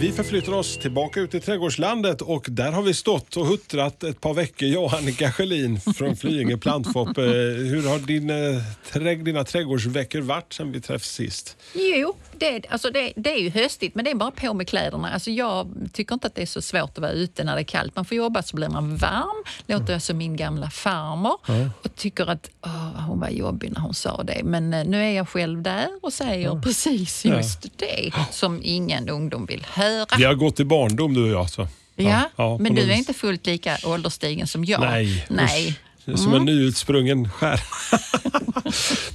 Vi förflyttar oss tillbaka ut i trädgårdslandet och där har vi stått och huttrat ett par veckor, jag och Annika Sjölin från Flyinge Plantshop. Eh, Hur har din, eh, trädg- dina trädgårdsveckor varit sen vi träffades sist? Jo, det, alltså det, det är ju höstigt men det är bara på med kläderna. Alltså jag tycker inte att det är så svårt att vara ute när det är kallt. Man får jobba så blir man varm. Låter som min gamla farmor och tycker att åh, hon var jobbig när hon sa det. Men eh, nu är jag själv där och säger precis just det som ingen ungdom vill höra. Vi har gått i barndom du och jag. Så. Ja, ja, men på du är vis. inte fullt lika ålderstigen som jag. Nej. Nej. usch. Som en nyutsprungen skär.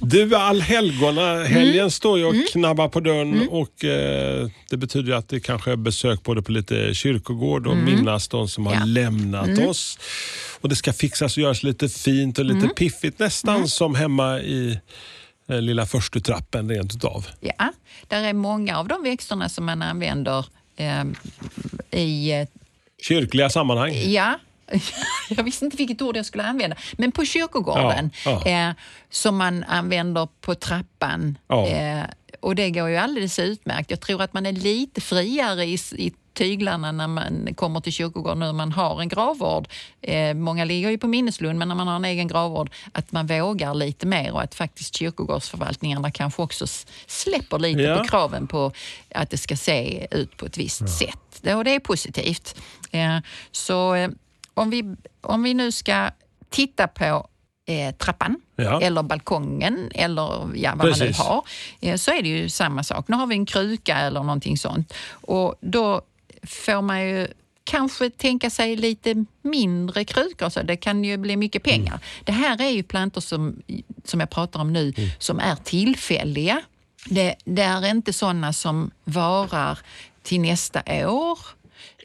du, allhelgona helgen står ju och knabbar på dörren och eh, det betyder att det kanske är besök både på lite kyrkogård och minnas de som har Ja. lämnat oss. Och det ska fixas och göras lite fint och lite piffigt, nästan som hemma i lilla förstutrappen rent utav. Ja, där är många av de växterna som man använder eh, i eh, Kyrkliga sammanhang. Ja, jag visste inte vilket ord jag skulle använda. Men på kyrkogården, Ja, Eh, som man använder på trappan. Ja. Eh, och det går ju alldeles utmärkt. Jag tror att man är lite friare i, i tyglarna när man kommer till kyrkogården när man har en gravvård. Eh, många ligger ju på minneslund, men när man har en egen gravvård, att man vågar lite mer och att faktiskt kyrkogårdsförvaltningarna kanske också släpper lite Ja. på kraven på att det ska se ut på ett visst sätt. Det, och det är positivt. Eh, så eh, om, vi, om vi nu ska titta på eh, trappan Ja. eller balkongen eller ja, vad man Precis. nu har, eh, så är det ju samma sak. Nu har vi en kruka eller någonting sånt och då får man ju kanske tänka sig lite mindre krukor, så det kan ju bli mycket pengar. Mm. Det här är ju plantor som, som jag pratar om nu som är tillfälliga. Det, det är inte sådana som varar till nästa år,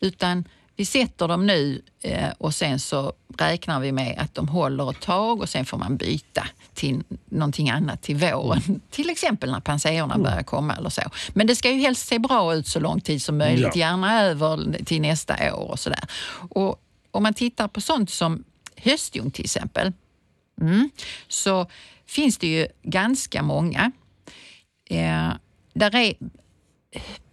utan vi sätter dem nu eh, och sen så räknar vi med att de håller ett tag och sen får man byta till någonting annat till våren. Till exempel när panserna börjar komma eller så. Men det ska ju helst se bra ut så lång tid som möjligt, Ja. gärna över till nästa år och sådär. Och om man tittar på sånt som höstljung till exempel, mm, så finns det ju ganska många. Eh, där är,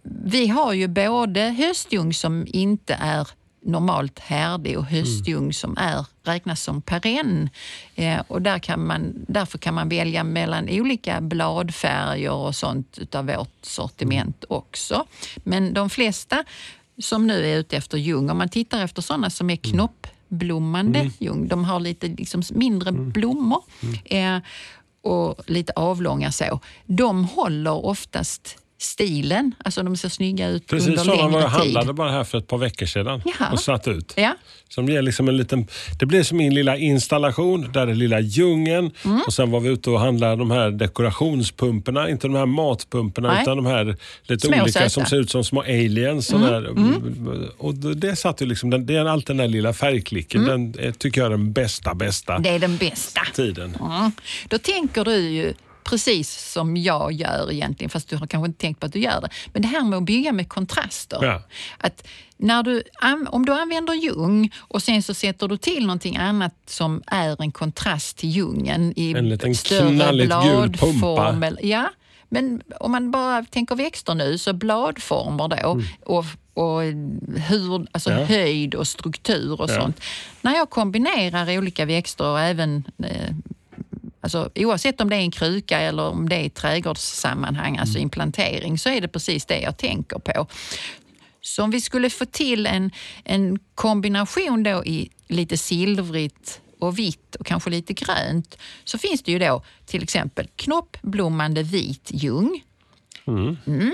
vi har ju både höstljung som inte är normalt härdig och höstljung som är, räknas som perenn. Eh, och där kan man, därför kan man välja mellan olika bladfärger och sånt utav vårt sortiment också. Men de flesta som nu är ute efter ljung, om man tittar efter sådana som är knoppblommande ljung, de har lite liksom mindre blommor eh, och lite avlånga så. De håller oftast stilen, alltså de ser snygga ut Precis under sådana längre tid. handlade bara här för ett par veckor sedan Jaha. och satt ut. Ja. Som ger liksom en liten, det blir som min lilla installation, där är lilla djungen Mm. och sen var vi ute och handlade de här dekorationspumporna, inte de här matpumporna Nej. utan de här lite Små olika. Mm. som ser ut som små aliens. och där. Och det satt ju liksom, det är alltid den där lilla färgklicken, den är, tycker jag är den bästa, bästa Mm. Det är den bästa. tiden. Mm. Då tänker du ju precis som jag gör egentligen, fast du har kanske inte tänkt på att du gör det. Men det här med att bygga med kontraster. Ja. Att när du, om du använder ljung och sen så sätter du till någonting annat som är en kontrast till ljungen i En liten större bladform. Ja, men om man bara tänker växter nu, så bladformer då och, och hur, alltså Mm. Ja. höjd och struktur och Ja. sånt. När jag kombinerar olika växter och även eh, Alltså, oavsett om det är en kruka eller om det är i trädgårdssammanhang, alltså Mm. i en plantering, så är det precis det jag tänker på. Så om vi skulle få till en, en kombination då i lite silvrigt och vitt och kanske lite grönt, så finns det ju då till exempel knoppblommande vit ljung, mm.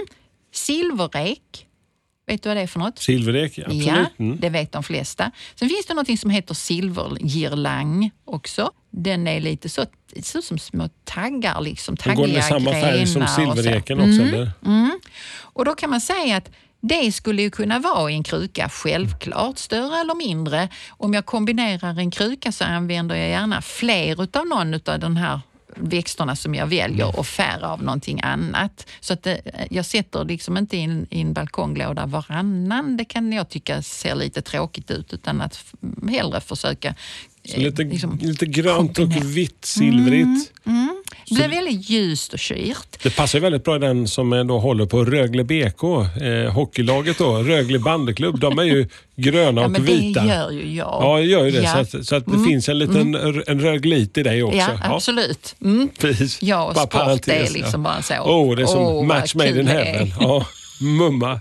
silverrek, vet du vad det är för något? Silverek, absolut. Ja, Mm. det vet de flesta. Sen finns det något som heter silvergirlang också. Den är lite så, ut som små taggar, liksom, Den går taggiga med samma färg som så. silvereken också, eller? Mm. Och då kan man säga att Det skulle ju kunna vara i en kruka, självklart större eller mindre. Om jag kombinerar en kruka så använder jag gärna fler utav någon av den här växterna som jag väljer och färre av någonting annat. Så att det, jag sätter liksom inte in i en balkonglåda varannan. Det kan jag tycka ser lite tråkigt ut utan att hellre försöka Så lite, eh, liksom lite grönt och vitt, silvrigt. Det blir väldigt ljust och kyrt. Det passar väldigt bra i den som då håller på Rögle BK, eh, hockeylaget då, Rögle bandyklubb. De är ju gröna Ja, och men vita. det gör ju jag. Ja, gör ju det. Ja. Så att, så att det finns en liten en röglit i dig också. Ja, absolut. Mm. precis. Ja, och Bara sport parentes, är liksom bara så. Oh, det är som Åh, vad match made in heaven. Ja, mumma.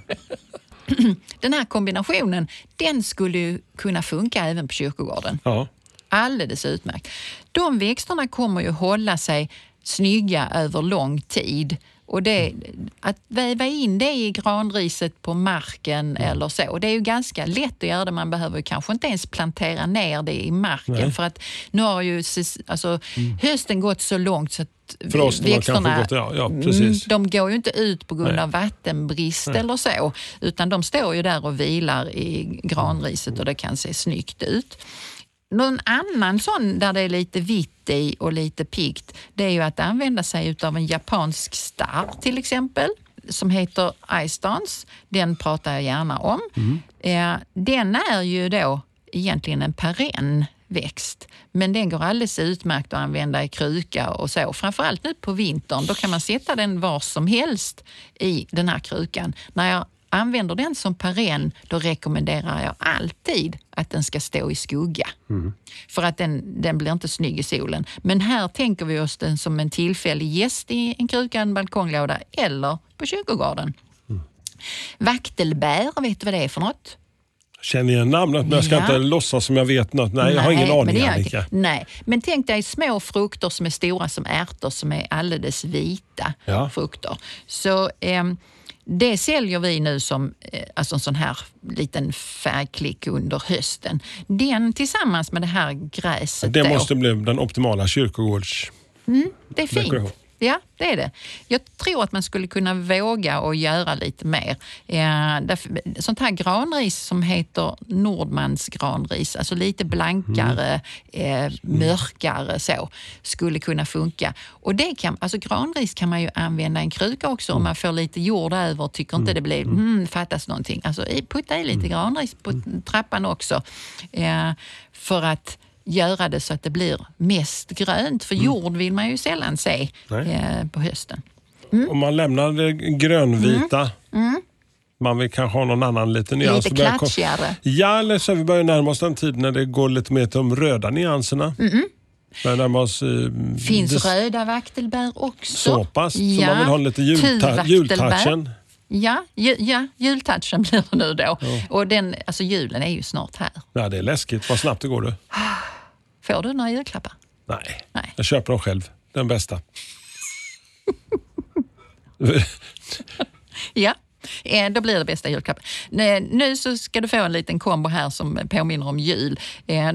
Den här kombinationen, den skulle ju kunna funka även på kyrkogården. Ja. Alldeles utmärkt. De växterna kommer ju hålla sig snygga över lång tid. Och det, att väva in det i granriset på marken eller så, det är ju ganska lätt att göra det. Man behöver kanske inte ens plantera ner det i marken för att nu har ju alltså, hösten gått så långt så att har kanske gått- ja, ja. Mm, de går ju inte ut på grund Nej. av vattenbrist eller så, utan de står ju där och vilar i granriset och det kan se snyggt ut. Någon annan sån där det är lite vitt i och lite piggt, det är ju att använda sig av en japansk star till exempel som heter Ice Dance. Den pratar jag gärna om. Eh, Den är ju då egentligen en perenn växt. Men den går alldeles utmärkt att använda i kruka och så. Framförallt nu på vintern, då kan man sätta den var som helst i den här krukan. När jag använder den som perenn, då rekommenderar jag alltid att den ska stå i skugga. För att den, den blir inte snygg i solen. Men här tänker vi oss den som en tillfällig gäst i en kruka, en balkonglåda eller på kyrkogården. Vaktelbär, vet du vad det är för något? Känner igen namnet men jag ska Ja. inte låtsas som jag vet något. Nej, jag har ingen men aning är- Annika. Nej, men tänk dig små frukter som är stora som ärtor som är alldeles vita Ja. frukter. Så ehm, det säljer vi nu som eh, alltså en sån här liten färgklick under hösten. Den tillsammans med det här gräset Det då, måste bli den optimala kyrkogårds... det är fint. Ja, det är det. Jag tror att man skulle kunna våga och göra lite mer. Sånt här granris som heter Nordmans granris, alltså lite blankare, eh, mörkare så, skulle kunna funka. Och det kan, alltså granris kan man ju använda i en kruka också om man får lite jord över och tycker inte det blir, mm, fattas någonting. Alltså putta i lite granris på trappan också. För att göra det så att det blir mest grönt. För jord vill man ju sällan se eh, på hösten. Om man lämnar det grönvita, man vill kanske ha någon annan liten nyans. Mm. Lite klatschigare. Ja, eller så vi börjar närma oss den tid när det går lite mer till de röda nyanserna. Närma oss... Eh, Finns det- röda vaktelbär också. Så pass, så man vill ha lite julta- jultouchen. Ja, ju, ja, jultouchen blir det nu då. Och den, alltså julen är ju snart här. Ja, det är läskigt. Vad snabbt det går du. Får du några julklappar? Nej, Nej. jag köper dem själv. Den bästa. Ja, eh, då blir det bästa julklappen. Nu så ska du få en liten kombo här som påminner om jul. Eh,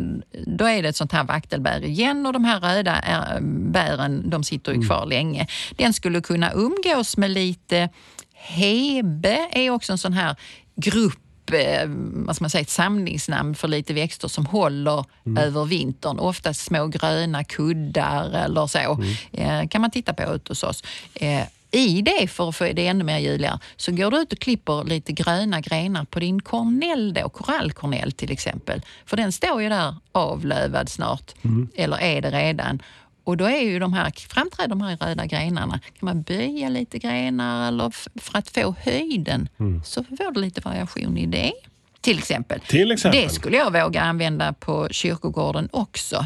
Då är det ett sånt här vaktelbär igen och de här röda är- bären de sitter ju kvar länge. Den skulle kunna umgås med lite hebe, är också en sån här grupp eh, vad man säga, ett samlingsnamn för lite växter som håller över vintern. Oftast små gröna kuddar eller så. Eh, kan man titta på ute hos oss. Eh, I det, för att få det ännu mer juligare, så går du ut och klipper lite gröna grenar på din kornell då, korallkornell till exempel. För den står ju där avlövad snart, eller är det redan. Och då är ju de här, framträder de här röda grenarna. Kan man böja lite grenar eller för att få höjden så får du lite variation i det. Till exempel. Till exempel. Det skulle jag våga använda på kyrkogården också.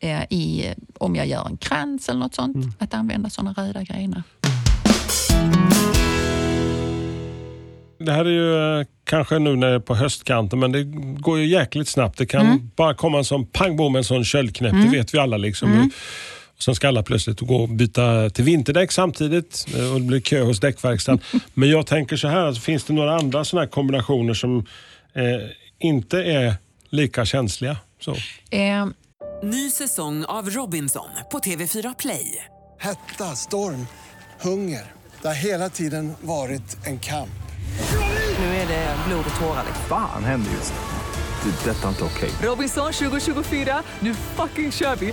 Eh, i, om jag gör en krans eller något sånt. Att använda sådana röda grenar. Det här är ju eh, kanske nu när det är på höstkanten, men det går ju jäkligt snabbt. Det kan Mm. bara komma en sån pang bom, en sån köldknäpp. Det vet vi alla. liksom. Mm. Och sen ska alla plötsligt gå och byta till vinterdäck samtidigt eh, och det blir kö hos däckverkstaden. men jag tänker så här, alltså, finns det några andra såna här kombinationer som eh, inte är lika känsliga? Så. Eh, Ny säsong av Robinson på TV4 Play. Hetta, storm, hunger. Det har hela tiden varit en kamp. Nu är det blod och tårar. liksom. Fan händer just. Det. är Detta är inte okej. Robinson 2024, nu fucking kör vi!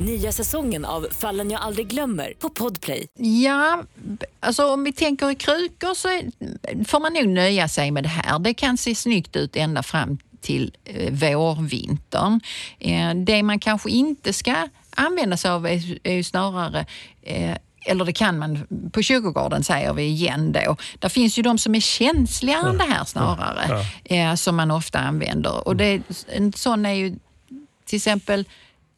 Nya säsongen av Fallen jag aldrig glömmer på Podplay. Ja, alltså om vi tänker i krukor så får man nog nöja sig med det här. Det kan se snyggt ut ända fram till eh, vårvintern. Eh, det man kanske inte ska använda sig av är, ju snarare eh, eller det kan man på kyrkogården säger vi igen då. Där finns ju de som är känsligare än det här snarare. Eh, som man ofta använder. Och det, en sån är ju till exempel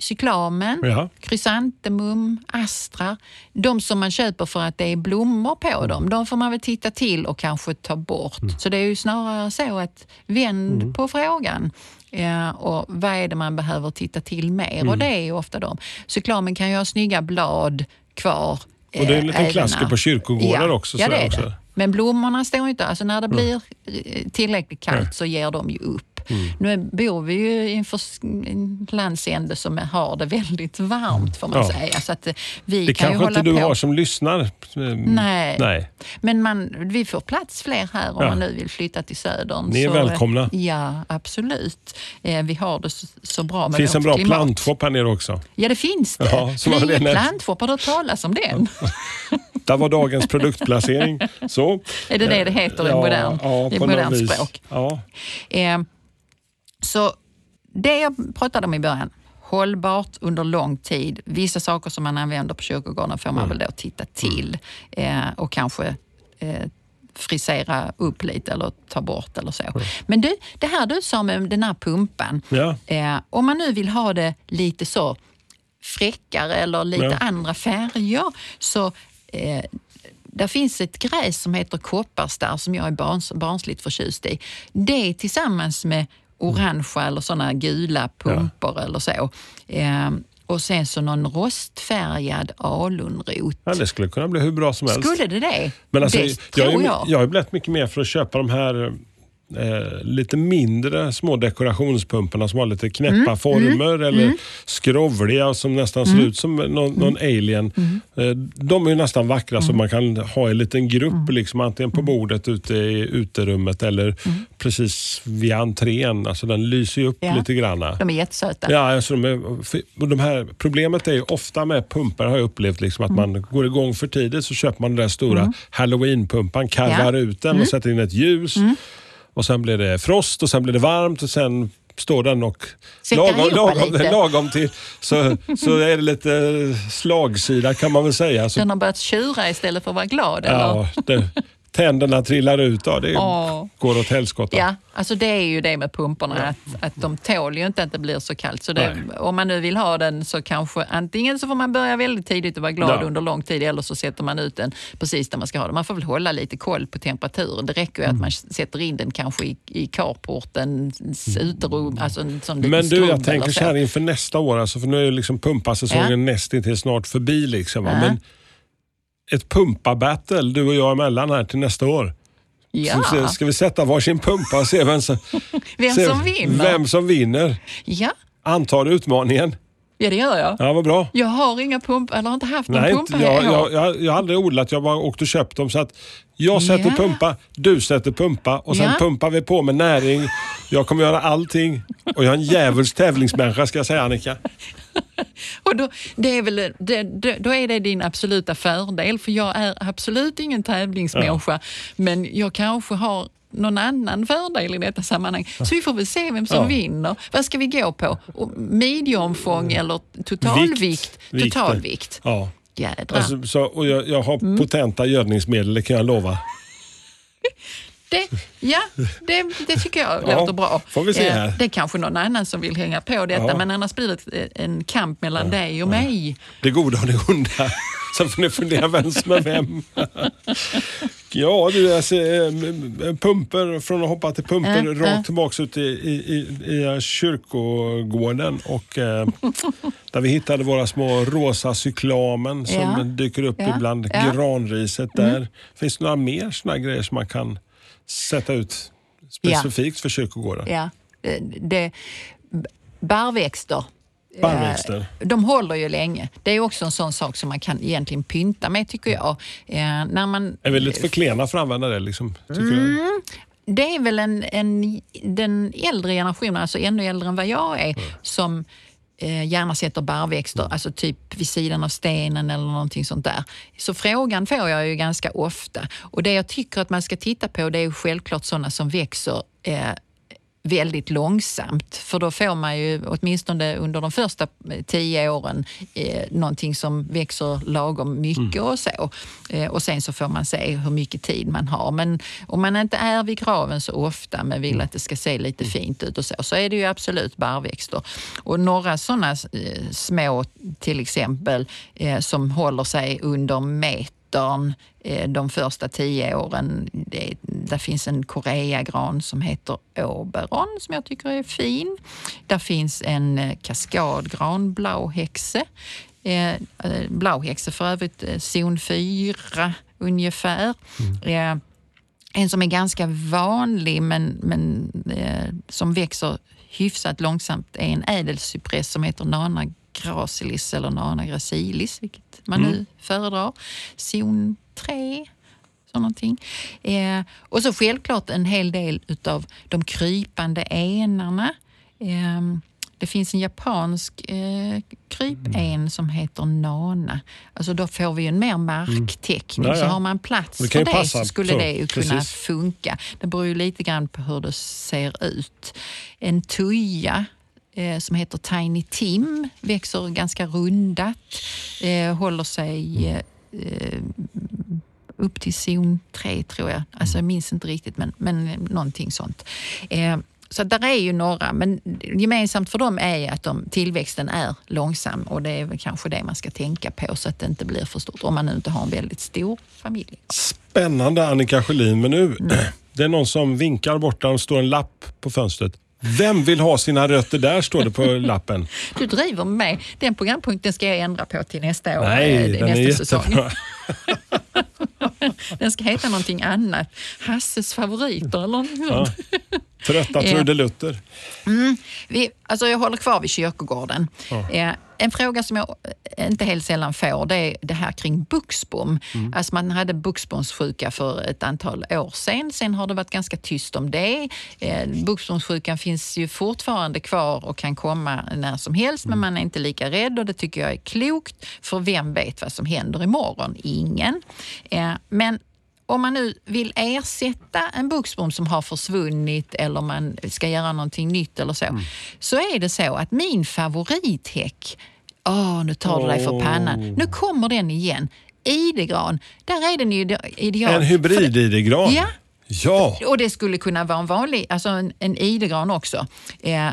cyklamen, Ja. krysantemum, astra. De som man köper för att det är blommor på dem, de får man väl titta till och kanske ta bort. Så det är ju snarare så att vänd på frågan. Ja, och vad är det man behöver titta till mer? Och det är ju ofta de. Cyklamen kan ju ha snygga blad kvar. Och det är en eh, liten klassiker på kyrkogårdar ja, också, Ja, det är också. det. Men blommorna står inte... Alltså när det blir eh, tillräckligt kallt så ger de ju upp. Mm. Nu bor vi ju i en, landsände som har det väldigt varmt får man Ja. säga. Så att eh, vi Det kan ju kanske hålla inte du på. har som lyssnar. Nej. Nej. Men man, vi får plats fler här om Ja. man nu vill flytta till södern. Ni är Så, eh, välkomna. Ja, absolut. Eh, vi har det så, så bra med Det finns en bra klimat. plantshop här nere också. Ja, det finns det. Ja, plantshop, har du hört talas om den? Där var dagens produktplacering. Så. Är det det det heter i Ja, modern, ja, i vis. språk? Ja. Eh, så det jag pratade om i början, hållbart under lång tid. Vissa saker som man använder på kyrkogården får man väl då titta till eh, och kanske eh, frisera upp lite eller ta bort eller så. Men du, det här du sa med den här pumpan. Ja. Eh, om man nu vill ha det lite så fräckare eller lite Ja. andra färger så eh, där finns ett gräs som heter kopparstarr som jag är barns, barnsligt förtjust i. Det tillsammans med orangea eller såna gula pumpor eller så. Eh, och sen så någon rostfärgad alunrot. Ja, det skulle kunna bli hur bra som helst. Skulle det det? Men alltså, det jag, tror jag. jag har blivit mycket mer för att köpa de här eh, lite mindre små dekorationspumparna som har lite knäppa Mm, former eller skrovliga och som nästan ser ut som någon, Mm. någon alien. Eh, de är nästan vackra så man kan ha en liten grupp Mm. liksom, antingen på bordet ute i uterummet eller precis vid entrén. Alltså, den lyser ju upp Ja. lite granna. De är jättesöta. Ja, alltså de är, de här, problemet är ju ofta med pumpar har jag upplevt liksom att Mm. man går igång för tidigt så köper man den där stora halloweenpumpan, karvar Ja. ut den Mm. och sätter in ett ljus. Och Sen blir det frost och sen blir det varmt och sen står den och lagom, lagom, lagom till så, så är det lite slagsida kan man väl säga. Så, Den har börjat tjura istället för att vara glad. Eller? ja, det, tänderna trillar ut. Ja, det Åh. går åt helskotta. Ja, alltså det är ju det med pumporna, att, att de tål ju inte att det blir så kallt. Så det, om man nu vill ha den så kanske antingen så får man börja väldigt tidigt och vara glad Ja. under lång tid eller så sätter man ut den precis där man ska ha den. Man får väl hålla lite koll på temperaturen. Det räcker ju Mm. att man sätter in den kanske i, i carportens uterum, alltså en sån liten Men du, jag tänker så här inför nästa år, alltså, för nu är ju liksom pumpasäsongen Ja. nästintill snart förbi. Liksom, va? Ja. Men ett pumpabattle, du och jag emellan här till nästa år. Ja, Så ska vi sätta varsin pumpa och se vem som, vem se som vinner. Vem som vinner. Ja, Antar utmaningen. ja, det gör jag. Ja, vad bra. Jag har inga pumpar, eller har inte haft någon Nej, pumpa inte, jag, jag, jag, jag har aldrig odlat, jag bara åkt och köpt dem. Så att jag sätter Ja. pumpa, du sätter pumpa och sen Ja. pumpar vi på med näring. Jag kommer göra allting. Och jag är en djävulsk tävlingsmänniska ska jag säga Annika. Och då, det är väl, det, det, då är det din absoluta fördel, för jag är absolut ingen tävlingsmänniska, men jag kanske har någon annan fördel i detta sammanhang. Så vi får väl se vem som Ja. vinner. Vad ska vi gå på? Midjeomfång eller totalvikt? Vikt. Vikt. Totalvikt. Ja. Jädrar. Alltså, så, och jag, jag har Mm. potenta gödningsmedel, det kan jag lova. Det, ja, det, det tycker jag Ja, låter bra. får vi se Eh, här. Det är kanske någon annan som vill hänga på detta, Ja. men annars blir det en kamp mellan dig och mig. Det goda och det onda. Så får ni fundera vem som är vem. Ja, du, alltså, eh, pumper, från att hoppa till pumper, Mm, rakt mm. tillbaka ut i, i, i, i kyrkogården. Och, eh, där vi hittade våra små rosa cyklamen som Ja. dyker upp Ja, ibland ja. Mm. granriset där. Finns det några mer såna grejer som man kan sätta ut specifikt för kyrkogården? Ja, det, barrväxter. Barrväxter. Eh, De håller ju länge. Det är också en sån sak som man kan egentligen pynta med tycker jag. Eh, när man, Är vi lite för klena för att använda det? Liksom? Mm. Det är väl en, en, den äldre generationen, alltså ännu äldre än vad jag är, som eh, gärna sätter barrväxter, alltså typ vid sidan av stenen eller någonting sånt där. Så frågan får jag ju ganska ofta. Och det jag tycker att man ska titta på det är självklart sådana som växer eh, väldigt långsamt. För då får man ju åtminstone under de första eh, tio åren eh, någonting som växer lagom mycket och så. Eh, och sen så får man se hur mycket tid man har. Men om man inte är vid graven så ofta men vill att det ska se lite fint ut och så, så är det ju absolut barrväxter. Och några sådana eh, små till exempel eh, som håller sig under meter eh, de första tio åren. Det, där finns en koreagran som heter Oberon som jag tycker är fin. Där finns en eh, kaskadgran, blauhäxe. Eh, blauhäxe för övrigt zon 4 ungefär. Eh, en som är ganska vanlig men, men som växer hyfsat långsamt är en ädelcypress som heter Nana gracilis eller Nana gracilis, vilket man nu föredrar. Zon 3, så någonting. Eh, och så självklart en hel del utav de krypande enarna. Eh, det finns en japansk eh, krypen som heter Nana. Alltså då får vi en mer marktäckning. Ja. Så har man plats Det för det så skulle så, det ju kunna precis. funka. Det beror ju lite grann på hur det ser ut. En tuja som heter Tiny Tim växer ganska rundat, eh, håller sig eh, eh, upp till zon 3 tror jag. Alltså jag minns inte riktigt men, men någonting sånt. Eh, så där är ju några, men gemensamt för dem är att de, tillväxten är långsam och det är väl kanske det man ska tänka på så att det inte blir för stort om man nu inte har en väldigt stor familj. Spännande Annika Sjölin, men nu, Mm. det är någon som vinkar borta och står en lapp på fönstret. Vem vill ha sina rötter där, står det på lappen. Du driver med mig. Den programpunkten ska jag ändra på till nästa år. Nej, eh, den är nästa säsong. jättebra. Den ska heta någonting annat. Hasses favoriter eller någonting Ja. Trötta Ja. trudelutter. Vi, alltså jag håller kvar vid kyrkogården. Eh, en fråga som jag eh, inte helt sällan får det är det här kring buxbom. Mm. Alltså man hade buxbomssjuka för ett antal år sedan. Sen har det varit ganska tyst om det. Eh, buxbomssjukan finns ju fortfarande kvar och kan komma när som helst men man är inte lika rädd och det tycker jag är klokt. För vem vet vad som händer imorgon? Ingen. Eh, men om man nu vill ersätta en buxbom som har försvunnit eller man ska göra någonting nytt eller så, så är det så att min favorithäck, åh nu tar du dig för pannan, nu kommer den igen. Idegran, där är den ju ideal. En hybrid-idegran. Ja. Ja. Och det skulle kunna vara en vanlig, alltså en, en idegran också. Eh,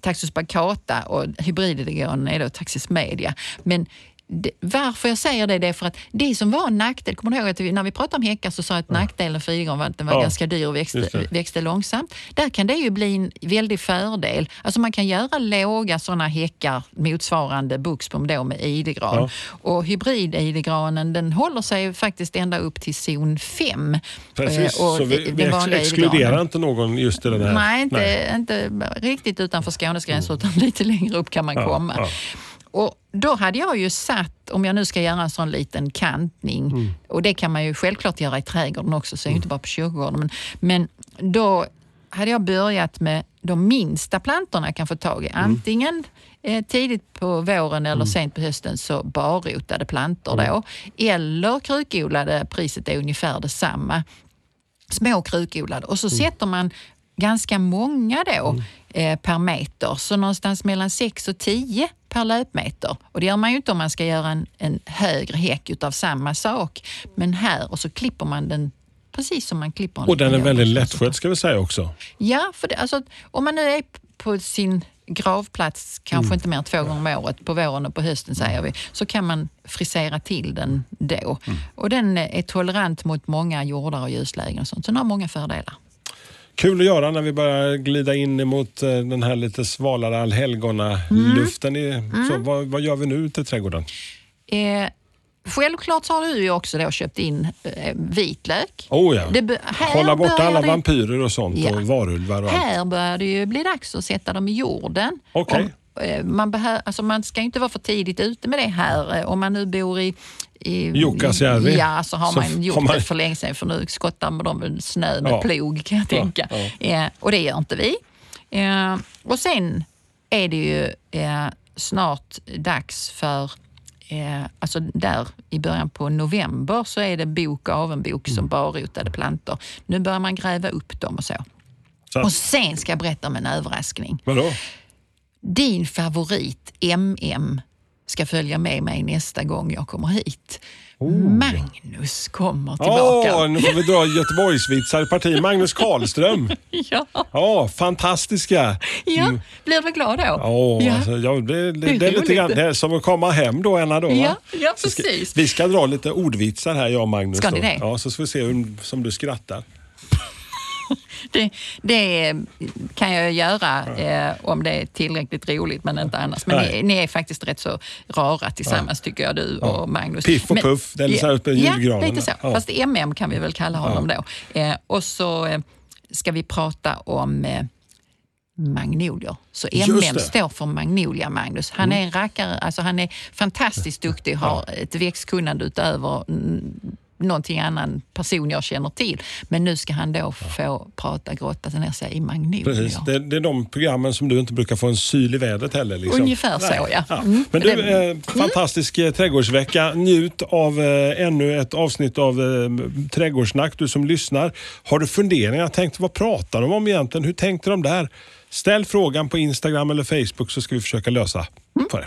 Taxus baccata och hybrididegran är då Taxus media. Men det, varför jag säger det, det är för att det som var en nackdel, kommer du ihåg att vi, när vi pratade om häckar så sa jag att nackdelen för idegran var att den var Ja, ganska dyr och växte, växte långsamt. Där kan det ju bli en väldig fördel. Alltså man kan göra låga sådana häckar motsvarande buxbom då med idegran. Ja. Och hybrid-idegranen den håller sig faktiskt ända upp till zon 5. Precis, Eh, och så vi, vi exkluderar idegranen. inte någon just i den här. Nej, inte, inte riktigt utanför Skånes gränser utan lite längre upp kan man Ja, komma. Då hade jag ju satt, om jag nu ska göra en sån liten kantning, Mm. och det kan man ju självklart göra i trädgården också, så det inte bara på kyrkogården. Men, men då hade jag börjat med de minsta plantorna jag kan få tag i. Mm. Antingen eh, tidigt på våren eller sent på hösten så barrotade plantor Mm. då. Eller krukodlade, priset är ungefär detsamma små krukodlade och så Mm. sätter man ganska många då eh, per meter, så någonstans mellan 6 och 10 per löpmeter. Och det gör man ju inte om man ska göra en, en högre häck utav samma sak. Men här, och så klipper man den precis som man klipper en Och den är väldigt lättskött ska vi säga också. Ja, för det, alltså, om man nu är på sin gravplats kanske Mm. inte mer än två gånger om året, på våren och på hösten säger vi, så kan man frisera till den då. Mm. Och den är tolerant mot många jordar och ljuslägen och sånt, så den har många fördelar. Kul att göra när vi börjar glida in mot eh, den här lite svalare allhelgona-luften. Mm. Så vad, vad gör vi nu till trädgården? Eh, självklart så har du ju också då köpt in eh, vitlök. Oh ja. Det Hålla borta alla det- vampyrer och sånt Ja. och varulvar och. Här börjar det ju bli dags att sätta dem i jorden. Okej. Om, eh, Man, behö, alltså man ska ju inte vara för tidigt ute med det här. Eh, Om man nu bor i i Jukkasjärvi. Ja, så har Så man gjort man- det för länge sedan för nu skottar de väl snö med Ja. plog kan jag Ja, tänka. ja. Eh, och det gör inte vi. Eh, och sen är det ju eh, snart dags för Eh, alltså där i början på november så är det bok och avenbok Mm. som barrotade plantor. Nu börjar man gräva upp dem och så. Så Och sen ska jag berätta om en överraskning. Vadå? Din favorit MM ska följa med mig nästa gång jag kommer hit. Magnus kommer tillbaka. Åh, nu får vi dra Göteborgsvitsar. Parti Magnus Karlström. Ja, Ja, fantastiska. ja. blir du glad då? Ja, ja. alltså, ja, det, det, Det är lite grann det är som att komma hem då. Då, va? Ja, ja, ska, vi ska dra lite ordvitsar här, jag och Magnus. Ska ni det? Ja, så ska vi se hur som du skrattar. Det, det kan jag göra eh, om det är tillräckligt roligt, men inte annars. Men ni, ni är faktiskt rätt så rara tillsammans tycker jag, du och Magnus. Piff och men, puff, det är lite så här uppe i Ja, julgranen. lite så. Ja. Fast MM kan vi väl kalla honom då. Eh, och så eh, ska vi prata om eh, magnolier. Så MM. Mm. står för Magnolia Magnus. Han är en rackare, alltså han är fantastiskt duktig, har ett växtkunnande utöver mm, någonting annan person jag känner till. Men nu ska han då få prata, grotta ner sig i magnolier. Precis. Det, det är de programmen som du inte brukar få en syl i vädret heller. Liksom. Ungefär så, ja. Mm. Men du, Det- eh, fantastisk eh, trädgårdsvecka. Njut av eh, ännu ett avsnitt av eh, Trädgårdssnack, du som lyssnar. Har du funderingar? Tänkt, vad pratar de om egentligen? Hur tänkte de där? Ställ frågan på Instagram eller Facebook så ska vi försöka lösa Mm. på det.